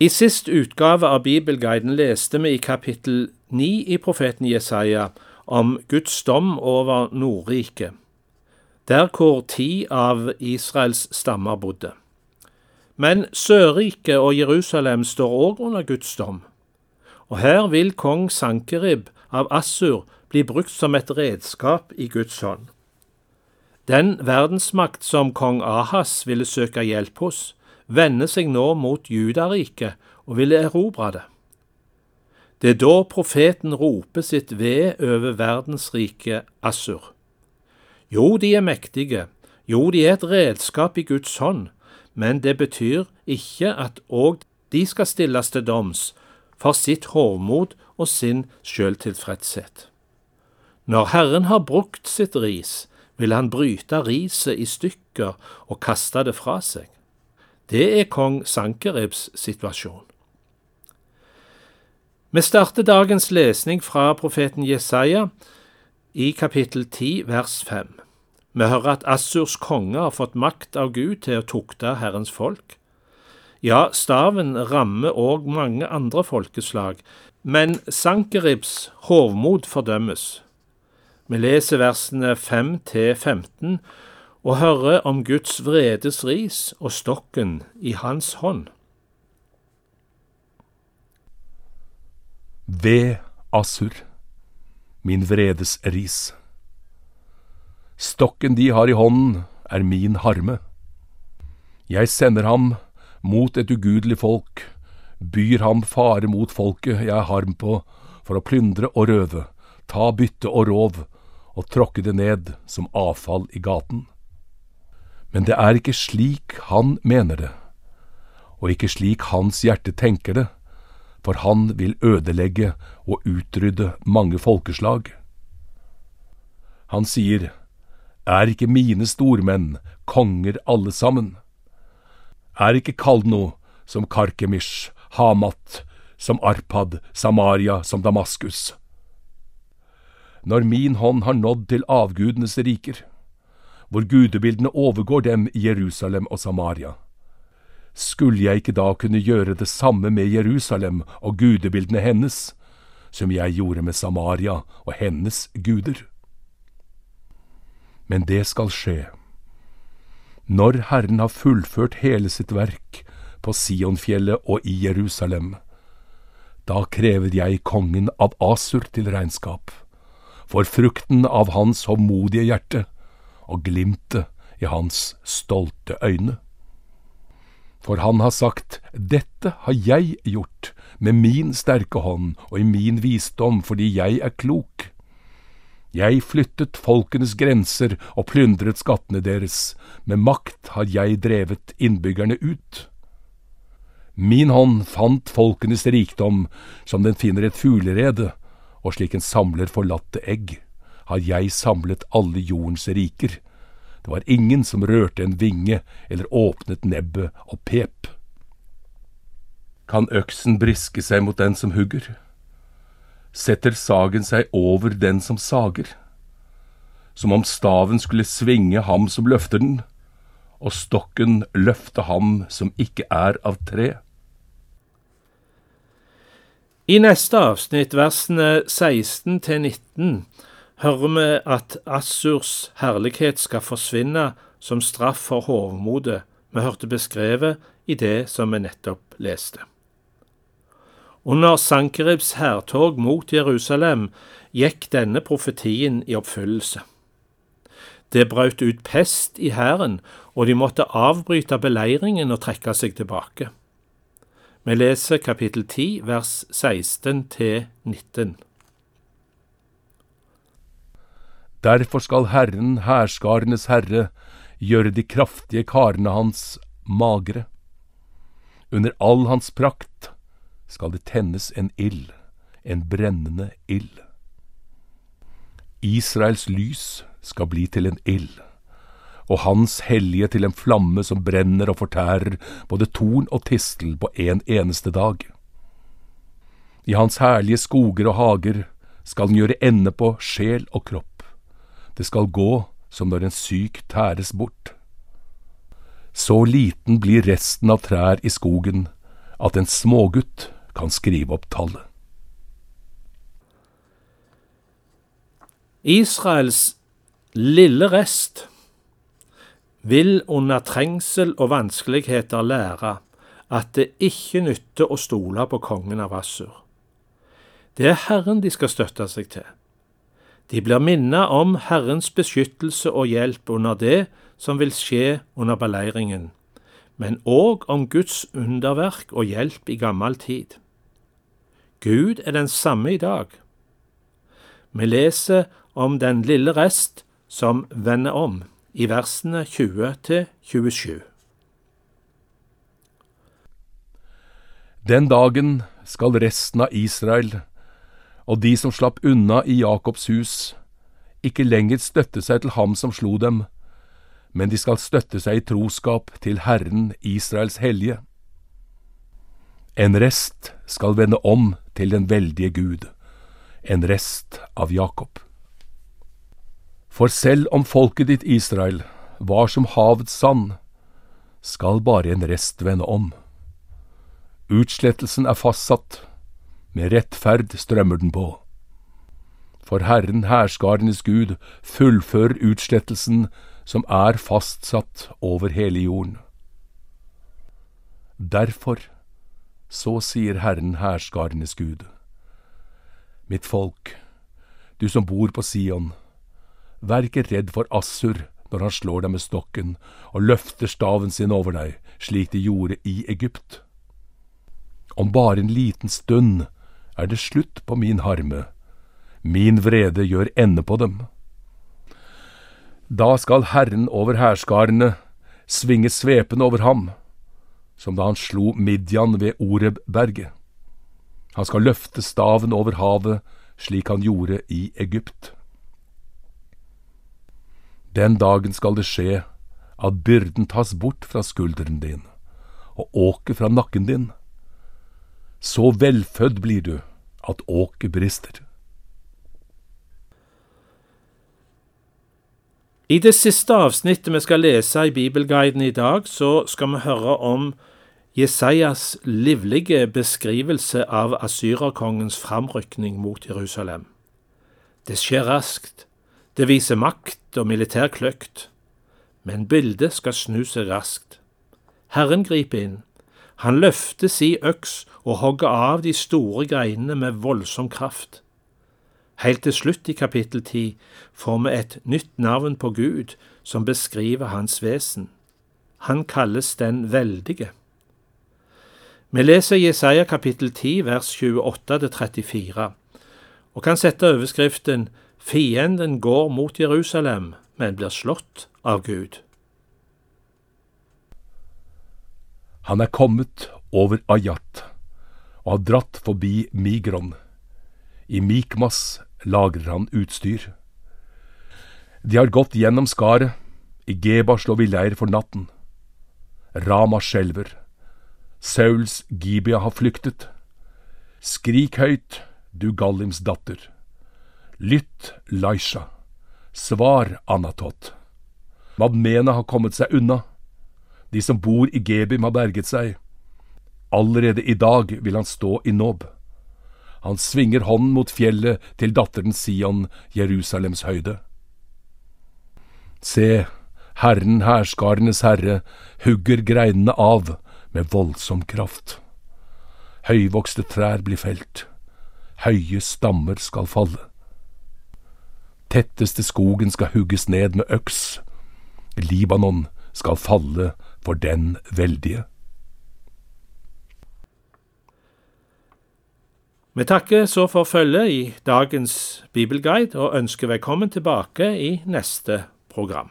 I sist utgave av Bibelguiden leste vi i kapittel 9 i profeten Jesaja om Guds dom over Nordriket, der hvor ti av Israels stammer bodde. Men Sørriket og Jerusalem står òg under Guds dom, og her vil kong Sankerib av Assur bli brukt som et redskap i Guds hånd. Den verdensmakt som kong Ahas ville søke hjelp hos, vender seg nå mot Judariket og vil erobre det. Det er da profeten roper sitt ved over verdensriket Assur. Jo, de er mektige, jo, de er et redskap i Guds hånd, men det betyr ikke at òg de skal stilles til doms for sitt hovmod og sin sjøltilfredshet. Når Herren har brukt sitt ris, vil han bryte riset i stykker og kaste det fra seg. Det er kong Sankeribs situasjon. Vi starter dagens lesning fra profeten Jesaja i kapittel 10 vers 5. Vi hører at Assurs konge har fått makt av Gud til å tukte Herrens folk. Ja, staven rammer òg mange andre folkeslag, men Sankeribs hovmod fordømmes. Vi leser versene 5 til 15 og høre om Guds vredes ris og stokken i hans hånd. Ved Assur, min vredes ris. Stokken de har i hånden, er min harme. Jeg sender ham mot et ugudelig folk, byr ham fare mot folket jeg har harm på, for å plyndre og røve, ta bytte og rov, og tråkke det ned som avfall i gaten. Men det er ikke slik han mener det, og ikke slik hans hjerte tenker det, for han vil ødelegge og utrydde mange folkeslag. Han sier, Er ikke mine stormenn konger alle sammen? Er ikke Kalno som Karkemish, Hamat, som Arpad, Samaria, som Damaskus? Når min hånd har nådd til avgudenes riker, hvor gudebildene overgår dem i Jerusalem og Samaria. Skulle jeg ikke da kunne gjøre det samme med Jerusalem og gudebildene hennes, som jeg gjorde med Samaria og hennes guder? Men det skal skje. Når Herren har fullført hele sitt verk på Sionfjellet og i Jerusalem, da krever jeg kongen av Asur til regnskap, for frukten av hans håndmodige hjerte, og glimtet i hans stolte øyne. For han har sagt, Dette har jeg gjort med min sterke hånd og i min visdom fordi jeg er klok. Jeg flyttet folkenes grenser og plyndret skattene deres, med makt har jeg drevet innbyggerne ut. Min hånd fant folkenes rikdom som den finner et fuglerede, og slik en samler forlatte egg har jeg samlet alle jordens riker. Det var ingen som rørte en vinge eller åpnet nebbet og pep. Kan øksen briske seg mot den som hugger? Setter sagen seg over den som sager? Som om staven skulle svinge ham som løfter den, og stokken løfte ham som ikke er av tre? I neste avsnitt, versene 16 til 19, hører vi at Assurs herlighet skal forsvinne som straff for hovmodet vi hørte beskrevet i det som vi nettopp leste. Under Sankeribs hærtog mot Jerusalem gikk denne profetien i oppfyllelse. Det brøt ut pest i hæren, og de måtte avbryte beleiringen og trekke seg tilbake. Vi leser kapittel 10, vers 16 til 19. Derfor skal Herren, hærskarenes herre, gjøre de kraftige karene hans magre. Under all hans prakt skal det tennes en ild, en brennende ild. Israels lys skal bli til en ild og Hans hellige til en flamme som brenner og fortærer både torn og tistel på en eneste dag. I Hans herlige skoger og hager skal den gjøre ende på sjel og kropp. Det skal gå som når en syk tæres bort. Så liten blir resten av trær i skogen at en smågutt kan skrive opp tallet. Israels lille rest vil under trengsel og vanskeligheter lære at det ikke nytter å stole på kongen av Assur. Det er Herren de skal støtte seg til. De blir minnet om Herrens beskyttelse og hjelp under det som vil skje under beleiringen, men òg om Guds underverk og hjelp i gammel tid. Gud er den samme i dag. Vi leser om den lille rest som vender om, i versene 20 til 27. Den dagen skal resten av Israel og de som slapp unna i Jakobs hus, ikke lenger støtte seg til ham som slo dem, men de skal støtte seg i troskap til Herren Israels hellige. En rest skal vende om til den veldige Gud, en rest av Jakob. For selv om folket ditt Israel var som havets sand, skal bare en rest vende om. Utslettelsen er fastsatt, med rettferd strømmer den på. For Herren hærskarenes Gud fullfører utslettelsen som er fastsatt over hele jorden. Derfor, så sier Herren hærskarenes Gud, mitt folk, du som bor på Sion, vær ikke redd for Assur når han slår deg med stokken og løfter staven sin over deg, slik de gjorde i Egypt. Om bare en liten stund er det slutt på min harme, min vrede gjør ende på dem. Da skal Herren over hærskarene svinge svepen over ham, som da han slo Midjan ved Orebberget. Han skal løfte staven over havet, slik han gjorde i Egypt. Den dagen skal det skje at byrden tas bort fra skulderen din, og åket fra nakken din. Så velfødd blir du at åket brister. I det siste avsnittet vi skal lese i Bibelguiden i dag, så skal vi høre om Jesajas livlige beskrivelse av asyrerkongens framrykning mot Jerusalem. Det skjer raskt, det viser makt og militær kløkt, men bildet skal snu seg raskt. Herren griper inn, han løfter si øks og hogger av de store greinene med voldsom kraft. Helt til slutt i kapittel ti får vi et nytt navn på Gud som beskriver hans vesen. Han kalles Den veldige. Vi leser Jesaja kapittel 10 vers 28-34 og kan sette overskriften Fienden går mot Jerusalem, men blir slått av Gud. Han er kommet over Ayat og har dratt forbi Migron. I Mikmas lagrer han utstyr. De har gått gjennom skaret, i Geba slår vi leir for natten. Rama skjelver. Sauls Gibia har flyktet. Skrik høyt, du Gallims datter. Lytt, Laisha. Svar, Anatot. Madmena har kommet seg unna. De som bor i Gebim har berget seg. Allerede i dag vil han stå i Nob. Han svinger hånden mot fjellet til datteren Sion, Jerusalems høyde. Se, Herren hærskarenes herre hugger greinene av med voldsom kraft. Høyvokste trær blir felt, høye stammer skal falle. Tetteste skogen skal hugges ned med øks, Libanon skal falle for den veldige. Vi takker så for følget i dagens bibelguide og ønsker velkommen tilbake i neste program.